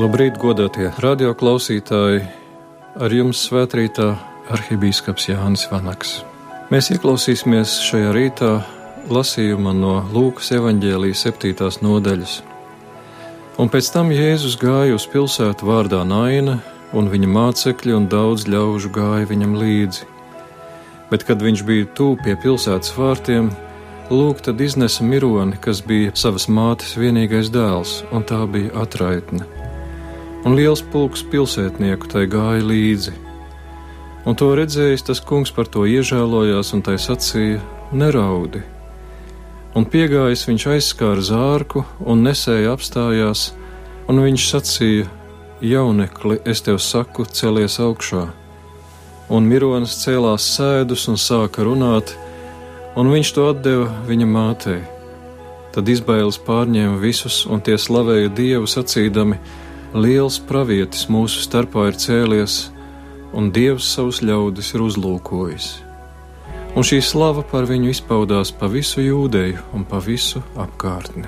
Labrīt, godātie radioklausītāji! Ar jums svētrītā arhibīskaps Jānis Vanaks. Mēs ieklausīsimies šajā rītā lasījumā no Lūkas evaņģēlijas septītās nodaļas. Un pēc tam Jēzus gāja uz pilsētu vārdā Naina, un viņa mācekļi un daudz ļaužu gāja viņam līdzi. Bet, kad viņš bija tuvu pie pilsētas vārtiem, lūk, tad iznesa mironi, kas bija savas mātes vienīgais dēls, un tā bija atraitne un liels pulks pilsētnieku tai gāja līdzi. Un to redzējis, tas kungs par to iežēlojās un tai sacīja: Neraudi! Un piegājis viņš aizskāra zārku un nesēja apstājās, un viņš sacīja: Jaunekli, es tev saku, celies augšā! Un Mironis cēlās sēdus un sāka runāt, un viņš to deva viņa mātei. Tad izbailes pārņēma visus, un tie slavēja Dievu sacīdami: Liels pravietis mūsu starpā ir cēlies, un Dievs savus ļaudis ir uzlūkojis. Un šī slava par viņu izpaudās pa visu jūdeju un pa visu apkārtni.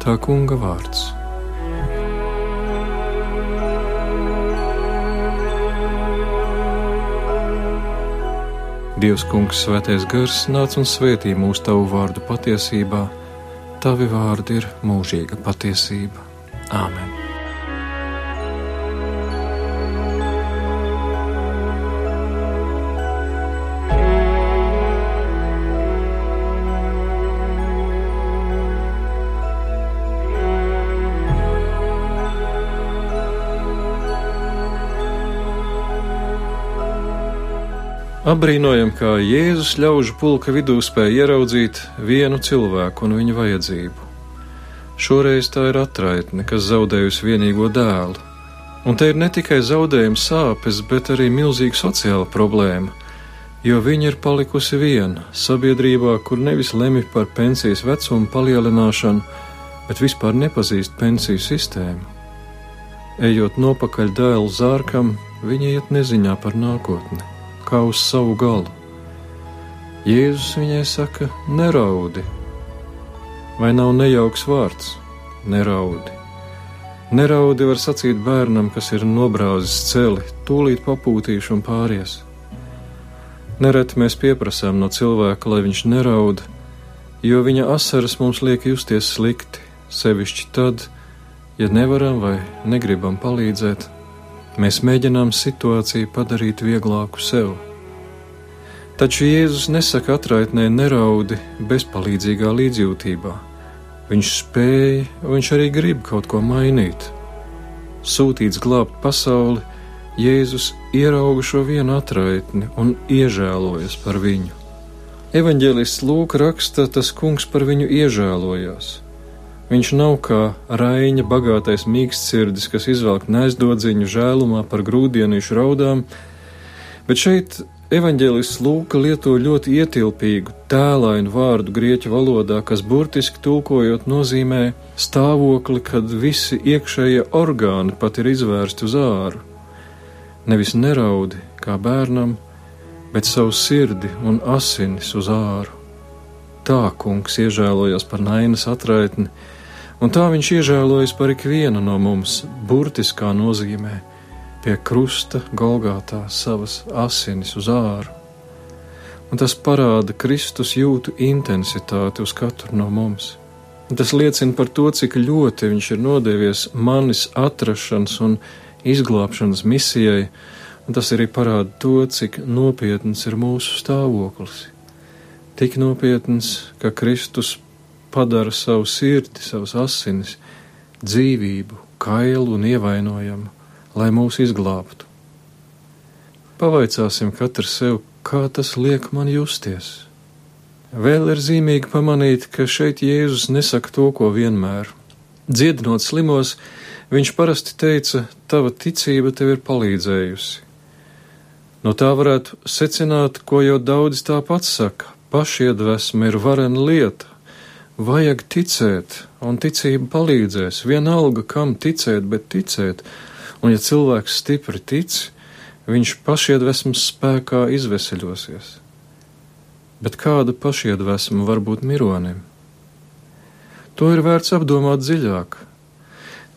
Tā kunga vārds. Dievs, Kungs, Svētais Gars, nāc un svētī mūsu tavu vārdu patiesībā. Tavi vārdi ir mūžīga patiesība. Āmen! Apbrīnojam, kā Jēzus ļaužu pulka vidū spēja ieraudzīt vienu cilvēku un viņa vajadzību. Šoreiz tā ir atraitne, kas zaudējusi vienīgo dēlu. Un te ir ne tikai zaudējuma sāpes, bet arī milzīga sociāla problēma, jo viņa ir palikusi viena sabiedrībā, kur nevis lemj par pensijas vecumu palielināšanu, bet vispār nepazīst pensiju sistēmu. Ejot nopakaļ dēlu zārkam, viņa iet neziņā par nākotni kā uz savu galu. Jēzus viņai saka: Neraudi! Vai nav nejauks vārds? Neraudi! Neraudi var sacīt bērnam, kas ir nobrāzis celi, tūlīt papūtīšu un pāries. Nereti mēs pieprasām no cilvēka, lai viņš neraud, jo viņa asaras mums liek justies slikti, sevišķi tad, ja nevaram vai negribam palīdzēt Mēs mēģinām situāciju padarīt vieglāku sev. Taču Jēzus nesaka atraitnē neraudi bezpalīdzīgā līdzjūtībā. Viņš spēja, viņš arī grib kaut ko mainīt. Sūtīts glābt pasauli, Jēzus ierauga šo vienu atraitni un iežēlojas par viņu. Evanģēlists Lūks raksta, tas kungs par viņu iežēlojās. Viņš nav kā Raina bagātais mīkstirdis, kas izvelk nesdodziņu žēlumā par grūdienīšu raudām, bet šeit evaņģēlists Lūka lieto ļoti ietilpīgu, tēlainu vārdu grieķu valodā, kas burtiski tulkojot nozīmē stāvokli, kad visi iekšējie orgāni pat ir izvērsti uz āru. Nevis neraudi kā bērnam, bet savu sirdi un asinis uz āru. Tā kungs iežēlojas par nainas atraitni, un tā viņš iežēlojas par ikvienu no mums, burtiskā nozīmē, pie krusta Golgātā savas asinis uz āru. Un tas parāda Kristus jūtu intensitāti uz katru no mums. Tas liecina par to, cik ļoti viņš ir nodevies manis atrašanas un izglābšanas misijai, un tas arī parāda to, cik nopietns ir mūsu stāvoklis. Tik nopietns, ka Kristus padara savu sirdi, savas asinis, dzīvību, kailu un ievainojamu, lai mūs izglābtu. Pavaicāsim katru sev, kā tas liek man justies. Vēl ir zīmīgi pamanīt, ka šeit Jēzus nesaka to, ko vienmēr. Dziedinot slimos, viņš parasti teica: Tava ticība tev ir palīdzējusi. No tā varētu secināt, ko jau daudzi tāpat saka: pašiedvesma ir varena lieta, Vajag ticēt, un ticība palīdzēs. Vienalga, kam ticēt, bet ticēt. Un, ja cilvēks stipri tic, viņš pašiedvesmas spēkā izveseļosies. bet kāda pašiedvesma var būt mironim? To ir vērts apdomāt dziļāk.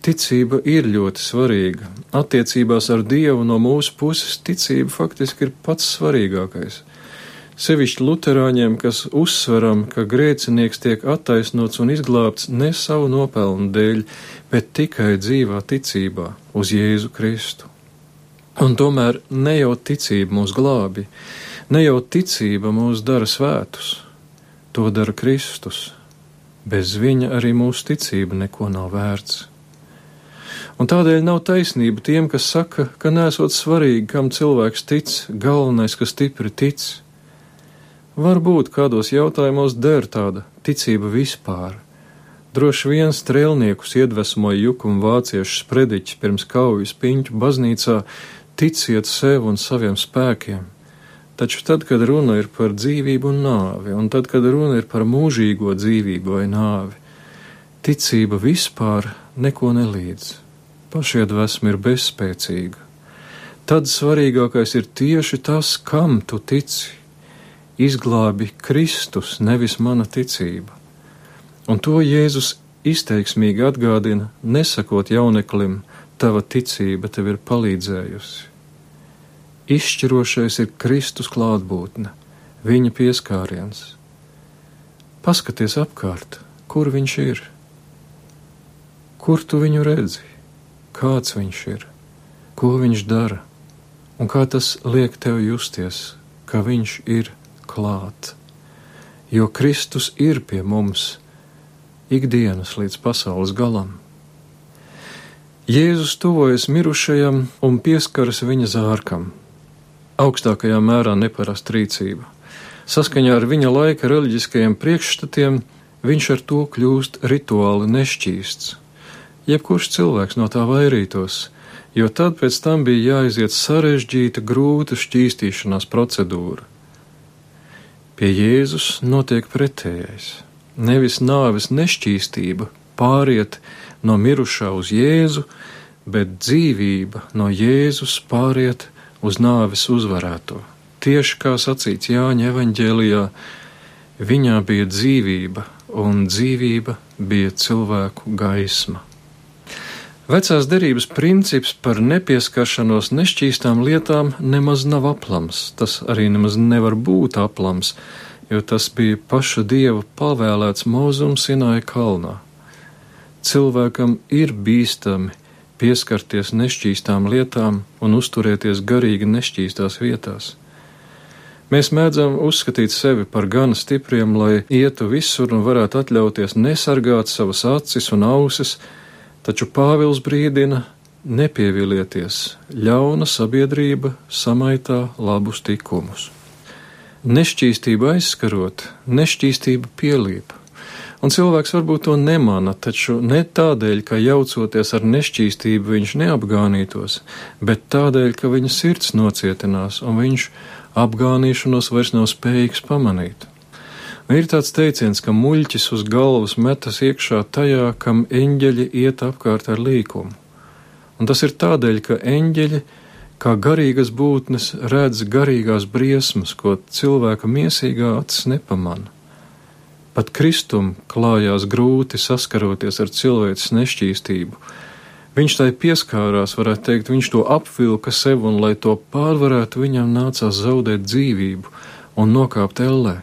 Ticība ir ļoti svarīga. Attiecībās ar Dievu no mūsu puses ticība faktiski ir pats svarīgākais. Sevišķi luterāņiem, kas uzsveram, ka grēcinieks tiek attaisnots un izglābts ne savu nopelnu dēļ, bet tikai dzīvā ticībā uz Jēzu Kristu. Un tomēr ne jau ticība mūs glābi, ne jau ticība mūs dara svētus, to dara Kristus. Bez viņa arī mūsu ticība neko nav vērts. Un tādēļ nav taisnība tiem, kas saka, ka nesot svarīgi, kam cilvēks tic, galvenais, ka stipri tic. Varbūt kādos jautājumos der tāda ticība vispār. Droši vien strēlniekus iedvesmoja jukuma vāciešu sprediķis pirms kaujas piņķu baznīcā, ticiet sev un saviem spēkiem. Taču tad, kad runa ir par dzīvību un nāvi, un tad, kad runa ir par mūžīgo dzīvību vai nāvi, ticība vispār neko nelīdz. Pašiedvesma ir bezspēcīga. Tad svarīgākais ir tieši tas, kam tu tici. Izglābi Kristus, nevis mana ticība. Un to Jēzus izteiksmīgi atgādina, nesakot jauneklim, tava ticība tev ir palīdzējusi. Izšķirošais ir Kristus klātbūtne, viņa pieskāriens. Paskaties apkārt, kur viņš ir, kur tu viņu redzi, kāds viņš ir, ko viņš dara, un kā tas liek tev justies, ka viņš ir klāt. Jo Kristus ir pie mums ikdienas līdz pasaules galam. Jēzus tuvojas mirušajam un pieskaras viņa zārkam. Augstākajā mērā neparasta rīcība. Saskaņā ar viņa laika reliģiskajiem priekšstatiem viņš ar to kļūst rituāli nešķīsts. Jebkurš cilvēks no tā vairītos, jo tad pēc tam bija jāiziet sarežģīta, grūta šķīstīšanās procedūra. Pie Jēzus notiek pretējais. Nevis nāves nešķīstība pāriet no mirušā uz Jēzu, bet dzīvība no Jēzus pāriet uz nāves uzvarēto. Tieši kā sacīts Jāņa evaņģēlijā, viņā bija dzīvība, un dzīvība bija cilvēku gaisma. Vecās derības princips par nepieskaršanos nešķīstām lietām nemaz nav aplams, tas arī nemaz nevar būt aplams, jo tas bija paša dieva pavēlēts mūzums Sināja kalnā cilvēkam ir bīstami pieskarties nešķīstām lietām un uzturēties garīgi nešķīstās vietās. Mēs mēdzam uzskatīt sevi par gana stipriem, lai ietu visur un varētu atļauties nesargāt savas acis un ausis, taču Pāvils brīdina nepievilieties, ļauna sabiedrība samaitā labus tikumus. Nešķīstība aizskarot, nešķīstība pielīp. Un cilvēks varbūt to nemana, taču ne tādēļ, ka jaucoties ar nešķīstību viņš neapgānītos, bet tādēļ, ka viņa sirds nocietinās un viņš apgānīšanos vairs nav spējīgs pamanīt. Ir tāds teiciens, ka muļķis uz galvas metas iekšā tajā, kam eņģeļi iet apkārt ar līkumu. Un tas ir tādēļ, ka eņģeļi, kā garīgas būtnes, redz garīgās briesmas, ko cilvēka miesīgā acis nepamana. Pat Kristum klājās grūti saskaroties ar cilvēces nešķīstību. Viņš tai pieskārās, varētu teikt, viņš to apvilka sev, un, lai to pārvarētu, viņam nācās zaudēt dzīvību un nokāpt ellē.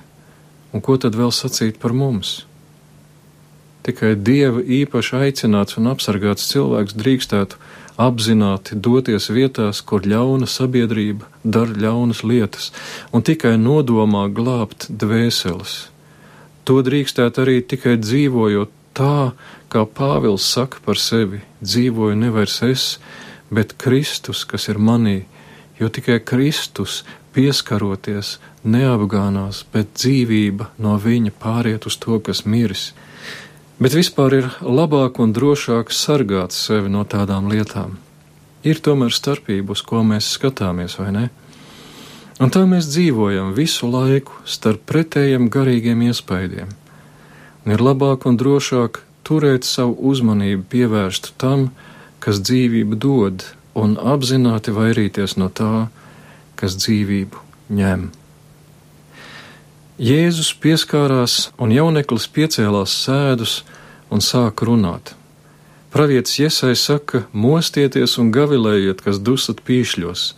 Un ko tad vēl sacīt par mums? Tikai dieva īpaši aicināts un apsargāts cilvēks drīkstētu apzināti doties vietās, kur ļauna sabiedrība dara ļaunas lietas, un tikai nodomā glābt dvēseles To drīkstētu arī tikai dzīvojot tā, kā Pāvils saka par sevi: dzīvoju nevairs es, bet Kristus, kas ir manī, jo tikai Kristus pieskaroties neapgānās, bet dzīvība no viņa pāriet uz to, kas miris. Bet vispār ir labāk un drošāk sargāt sevi no tādām lietām. Ir tomēr starpība, uz ko mēs skatāmies, vai ne? Un tā mēs dzīvojam visu laiku starp pretējiem garīgiem iespaidiem. Un ir labāk un drošāk turēt savu uzmanību pievērstu tam, kas dzīvību dod, un apzināti vairīties no tā, kas dzīvību ņem. Jēzus pieskārās, un jauneklis piecēlās sēdus un sāka runāt. Pravietis Iesai saka: Mostieties un gavilējiet, kas dusat pīšļos.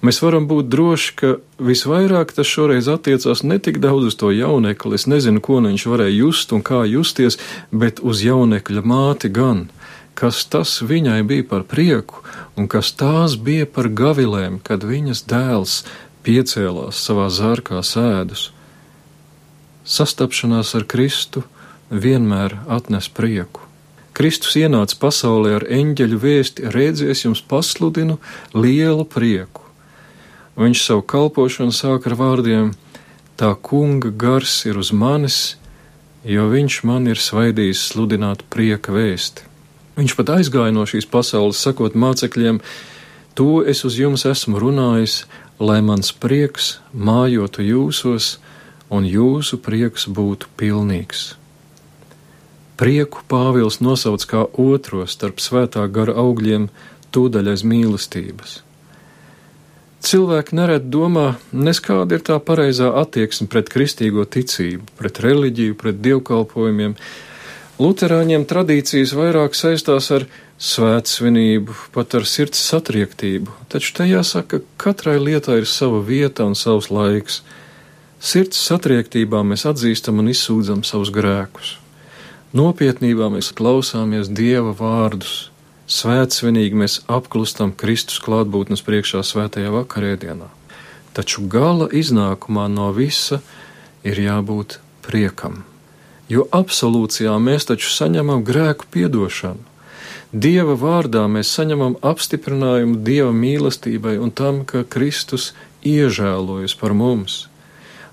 Mēs varam būt droši, ka visvairāk tas šoreiz attiecās ne tik daudz uz to jaunekli, es nezinu, ko viņš varēja just un kā justies, bet uz jaunekļa māti gan, kas tas viņai bija par prieku un kas tās bija par gavilēm, kad viņas dēls piecēlās savā zārkā sēdus. Sastapšanās ar Kristu vienmēr atnes prieku. Kristus ienāca pasaulē ar eņģeļu vēsti, rēdzies jums pasludinu lielu prieku. Viņš savu kalpošanu sāk ar vārdiem: Tā kunga gars ir uz manis, jo viņš man ir svaidījis sludināt prieka vēsti. Viņš pat aizgāja no šīs pasaules, sakot mācekļiem: To es uz jums esmu runājis, lai mans prieks mājotu jūsos, un jūsu prieks būtu pilnīgs. Prieku Pāvils nosauc kā otro starp svētā gara augļiem tūdaļais mīlestības. Cilvēki nerad domā, neskāda ir tā pareizā attieksme pret kristīgo ticību, pret reliģiju, pret dievkalpojumiem. Luterāņiem tradīcijas vairāk saistās ar svētsvinību, pat ar sirds satriektību, taču te jāsaka, ka katrai lietai ir sava vieta un savs laiks. Sirds satriektībā mēs atzīstam un izsūdzam savus grēkus. Nopietnībā mēs klausāmies Dieva vārdus. Svētsvinīgi mēs apklustam Kristus klātbūtnes priekšā svētajā vakarēdienā. Taču gala iznākumā no visa ir jābūt priekam, jo absolūcijā mēs taču saņemam grēku piedošanu. Dieva vārdā mēs saņemam apstiprinājumu Dieva mīlestībai un tam, ka Kristus iežēlojas par mums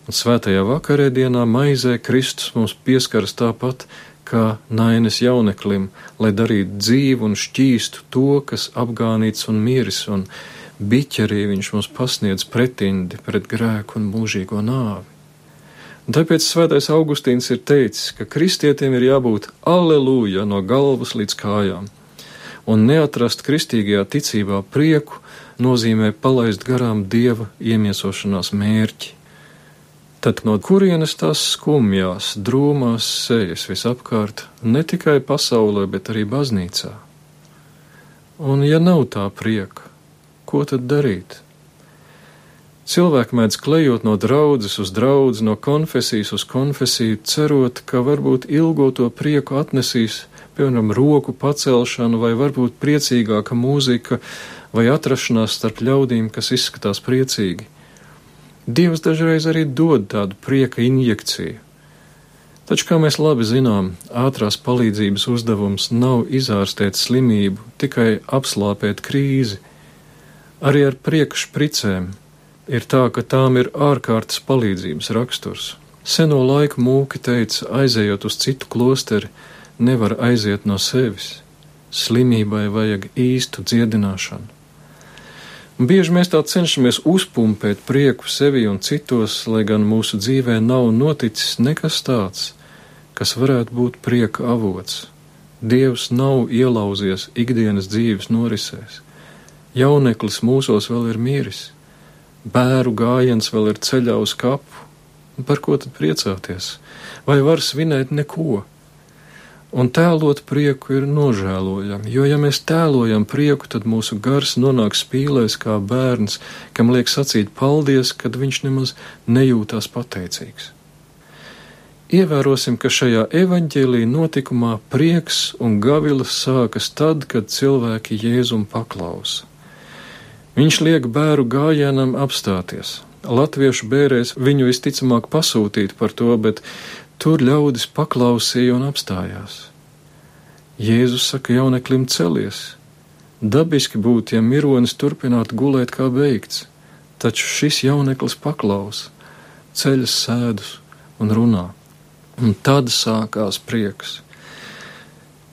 un svētajā vakarēdienā maizē Kristus mums pieskaras tāpat kā nainas jauneklim, lai darītu dzīvu un šķīstu to, kas apgānīts un miris, un biķerī viņš mums pasniedz pretindi pret grēku un mūžīgo nāvi. Un tāpēc svētais Augustīns ir teicis, ka kristietiem ir jābūt aleluja no galvas līdz kājām, un neatrast kristīgajā ticībā prieku nozīmē palaist garām dieva iemiesošanās mērķi. Tad no kurienes tās skumjās, drūmās sejas visapkārt, ne tikai pasaulē, bet arī baznīcā? Un, ja nav tā prieka, ko tad darīt? Cilvēki mēdz klejot no draudzes uz draudzi, no konfesijas uz konfesiju, cerot, ka varbūt ilgoto prieku atnesīs, piemēram, roku pacelšanu vai varbūt priecīgāka mūzika vai atrašanās starp ļaudīm, kas izskatās priecīgi. Dievs dažreiz arī dod tādu prieka injekciju. Taču, kā mēs labi zinām, ātrās palīdzības uzdevums nav izārstēt slimību, tikai apslāpēt krīzi. Arī ar prieka špricēm ir tā, ka tām ir ārkārtas palīdzības raksturs. Seno laiku mūki teica, aizejot uz citu klosteri, nevar aiziet no sevis. Slimībai vajag īstu dziedināšanu. Un bieži mēs tā cenšamies uzpumpēt prieku sevi un citos, lai gan mūsu dzīvē nav noticis nekas tāds, kas varētu būt prieka avots. Dievs nav ielauzies ikdienas dzīves norisēs. Jauneklis mūsos vēl ir miris, bēru gājiens vēl ir ceļā uz kapu. Par ko tad priecāties? Vai var svinēt neko? Un tēlot prieku ir nožēlojami, jo, ja mēs tēlojam prieku, tad mūsu gars nonāk spīlēs kā bērns, kam liek sacīt paldies, kad viņš nemaz nejūtās pateicīgs. Ievērosim, ka šajā evaņģēlī notikumā prieks un gavilas sākas tad, kad cilvēki Jēzum paklausa. Viņš liek bēru gājienam apstāties. Latviešu bērēs viņu visticamāk pasūtīt par to, bet Tur ļaudis paklausīja un apstājās. Jēzus saka jauneklim celies. Dabiski būtu, ja mironis turpinātu gulēt kā beigts, taču šis jauneklis paklausa, ceļas sēdus un runā. Un tad sākās prieks.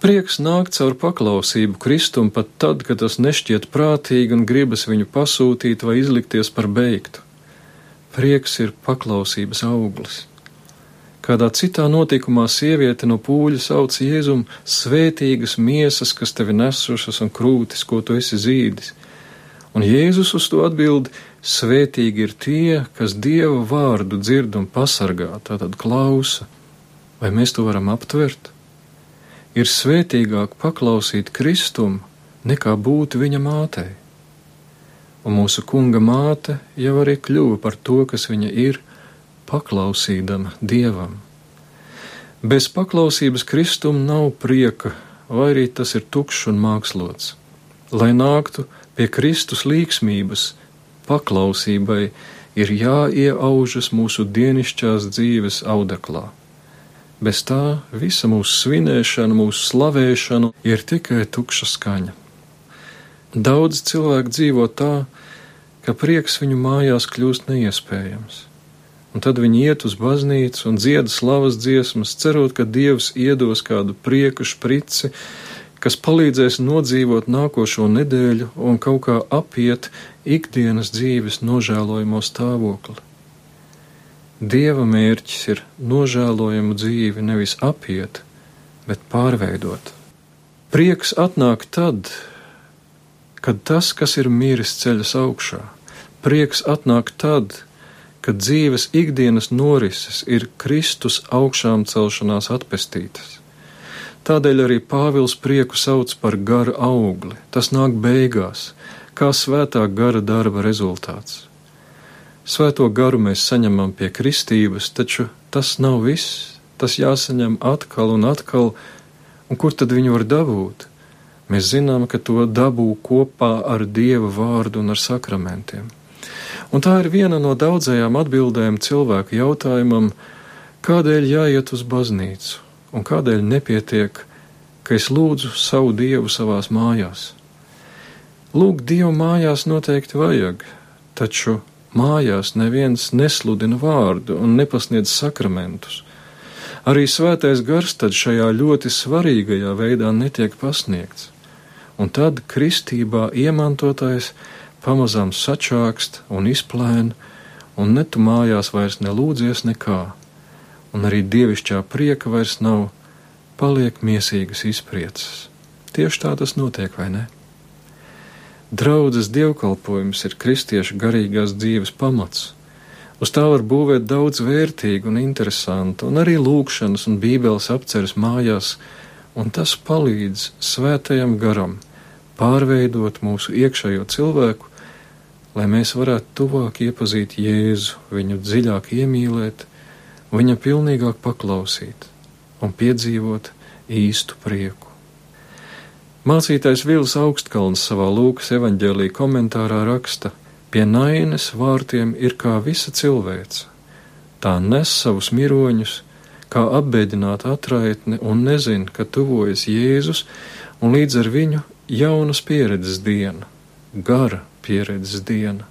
Prieks nāk caur paklausību Kristum pat tad, kad tas nešķiet prātīgi un gribas viņu pasūtīt vai izlikties par beigtu. Prieks ir paklausības auglis. Kādā citā notikumā sieviete no pūļa sauc Jēzum svētīgas miesas, kas tevi nesušas un krūtis, ko tu esi zīdis. Un Jēzus uz to atbild: Svētīgi ir tie, kas Dieva vārdu dzird un pasargā, tātad klausa. Vai mēs to varam aptvert? Ir svētīgāk paklausīt Kristum, nekā būt viņa mātei. Un mūsu kunga māte jau arī kļuva par to, kas viņa ir, paklausīdama Dievam. Bez paklausības Kristum nav prieka, vai arī tas ir tukšs un mākslots. Lai nāktu pie Kristus līksmības, paklausībai ir jāieaužas mūsu dienišķās dzīves audeklā. Bez tā visa mūsu svinēšana, mūsu slavēšana ir tikai tukša skaņa. Daudz cilvēku dzīvo tā, ka prieks viņu mājās kļūst neiespējams. Un tad viņi iet uz baznīcu un dzied slavas dziesmas, cerot, ka Dievs iedos kādu prieku šprici, kas palīdzēs nodzīvot nākošo nedēļu un kaut kā apiet ikdienas dzīves nožēlojamo stāvokli. Dieva mērķis ir nožēlojamu dzīvi nevis apiet, bet pārveidot. Prieks atnāk tad, kad tas, kas ir miris, ceļas augšā. Prieks atnāk tad, kad dzīves ikdienas norises ir Kristus augšām celšanās atpestītas. Tādēļ arī Pāvils prieku sauc par gara augli. Tas nāk beigās, kā svētā gara darba rezultāts. Svēto garu mēs saņemam pie kristības, taču tas nav viss. Tas jāsaņem atkal un atkal, un kur tad viņu var dabūt? Mēs zinām, ka to dabū kopā ar Dieva vārdu un ar sakramentiem. Un tā ir viena no daudzajām atbildēm cilvēku jautājumam, kādēļ jāiet uz baznīcu un kādēļ nepietiek, ka es lūdzu savu dievu savās mājās. Lūgt dievu mājās noteikti vajag, taču mājās neviens nesludina vārdu un nepasniedz sakramentus. Arī svētais gars tad šajā ļoti svarīgajā veidā netiek pasniegts, un tad kristībā iemantotais pamazām sačākst un izplēn, un ne tu mājās vairs nelūdzies nekā un arī dievišķā prieka vairs nav, paliek miesīgas izpriecas. Tieši tā tas notiek, vai ne? Draudzes dievkalpojums ir kristiešu garīgās dzīves pamats. Uz tā var būvēt daudz vērtīgu un interesantu, un arī lūkšanas un bībeles apceres mājās, un tas palīdz svētajam garam pārveidot mūsu iekšējo cilvēku, lai mēs varētu tuvāk iepazīt Jēzu, viņu dziļāk iemīlēt viņa pilnīgāk paklausīt un piedzīvot īstu prieku. Mācītājs Vils Augstkalns savā Lūkas evaņģēlī komentārā raksta: Pie nainas vārtiem ir kā visa cilvēce. Tā nes savus miroņus, kā apbēdināta atraitne un nezina, ka tuvojas Jēzus, un līdz ar viņu jaunas pieredzes diena, gara pieredzes diena.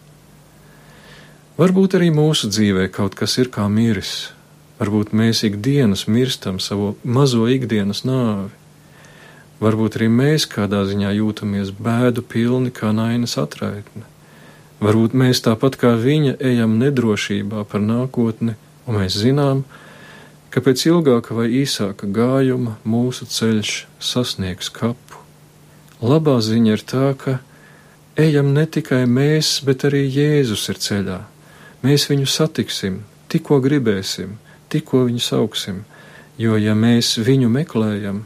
Varbūt arī mūsu dzīvē kaut kas ir kā miris, Varbūt mēs ikdienas mirstam savu mazo ikdienas nāvi. Varbūt arī mēs kādā ziņā jūtamies bēdu pilni kā nainas atraitne. Varbūt mēs tāpat kā viņa ejam nedrošībā par nākotni, un mēs zinām, ka pēc ilgāka vai īsāka gājuma mūsu ceļš sasniegs kapu. Labā ziņa ir tā, ka ejam ne tikai mēs, bet arī Jēzus ir ceļā. Mēs viņu satiksim, tikko gribēsim tikko viņu sauksim, jo ja mēs viņu meklējam,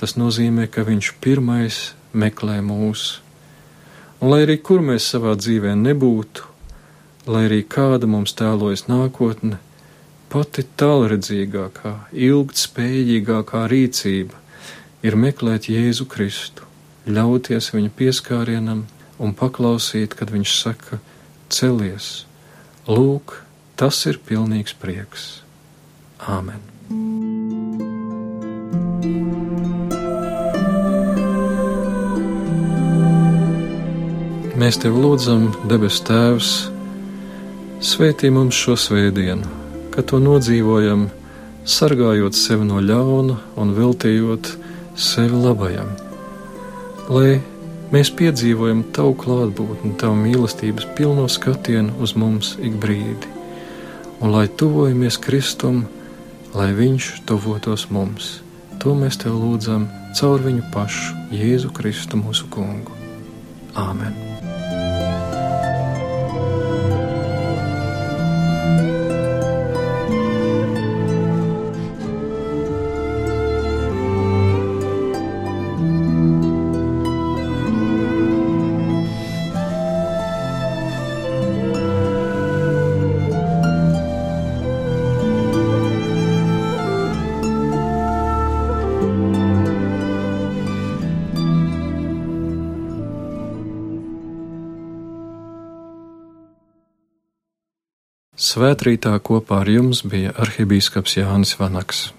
tas nozīmē, ka viņš pirmais meklē mūs. Un lai arī kur mēs savā dzīvē nebūtu, lai arī kāda mums tēlojas nākotne, pati tālredzīgākā, ilgtspējīgākā rīcība ir meklēt Jēzu Kristu, ļauties viņa pieskārienam un paklausīt, kad viņš saka: Celies! Lūk, tas ir pilnīgs prieks! Āmen! Mēs tev lūdzam, debes Tēvs, svētī mums šo svētdienu, ka to nodzīvojam, sargājot sevi no ļauna un veltījot sevi labajam, lai mēs piedzīvojam tavu klātbūtni, tavu mīlestības pilno skatienu uz mums ik brīdi, un lai tuvojamies Kristum, lai Viņš tuvotos mums. To mēs tev lūdzam caur viņu pašu, Jēzu Kristu, mūsu Kungu. Āmen! Svētrītā kopā ar jums bija arhibīskaps Jānis Vanaks.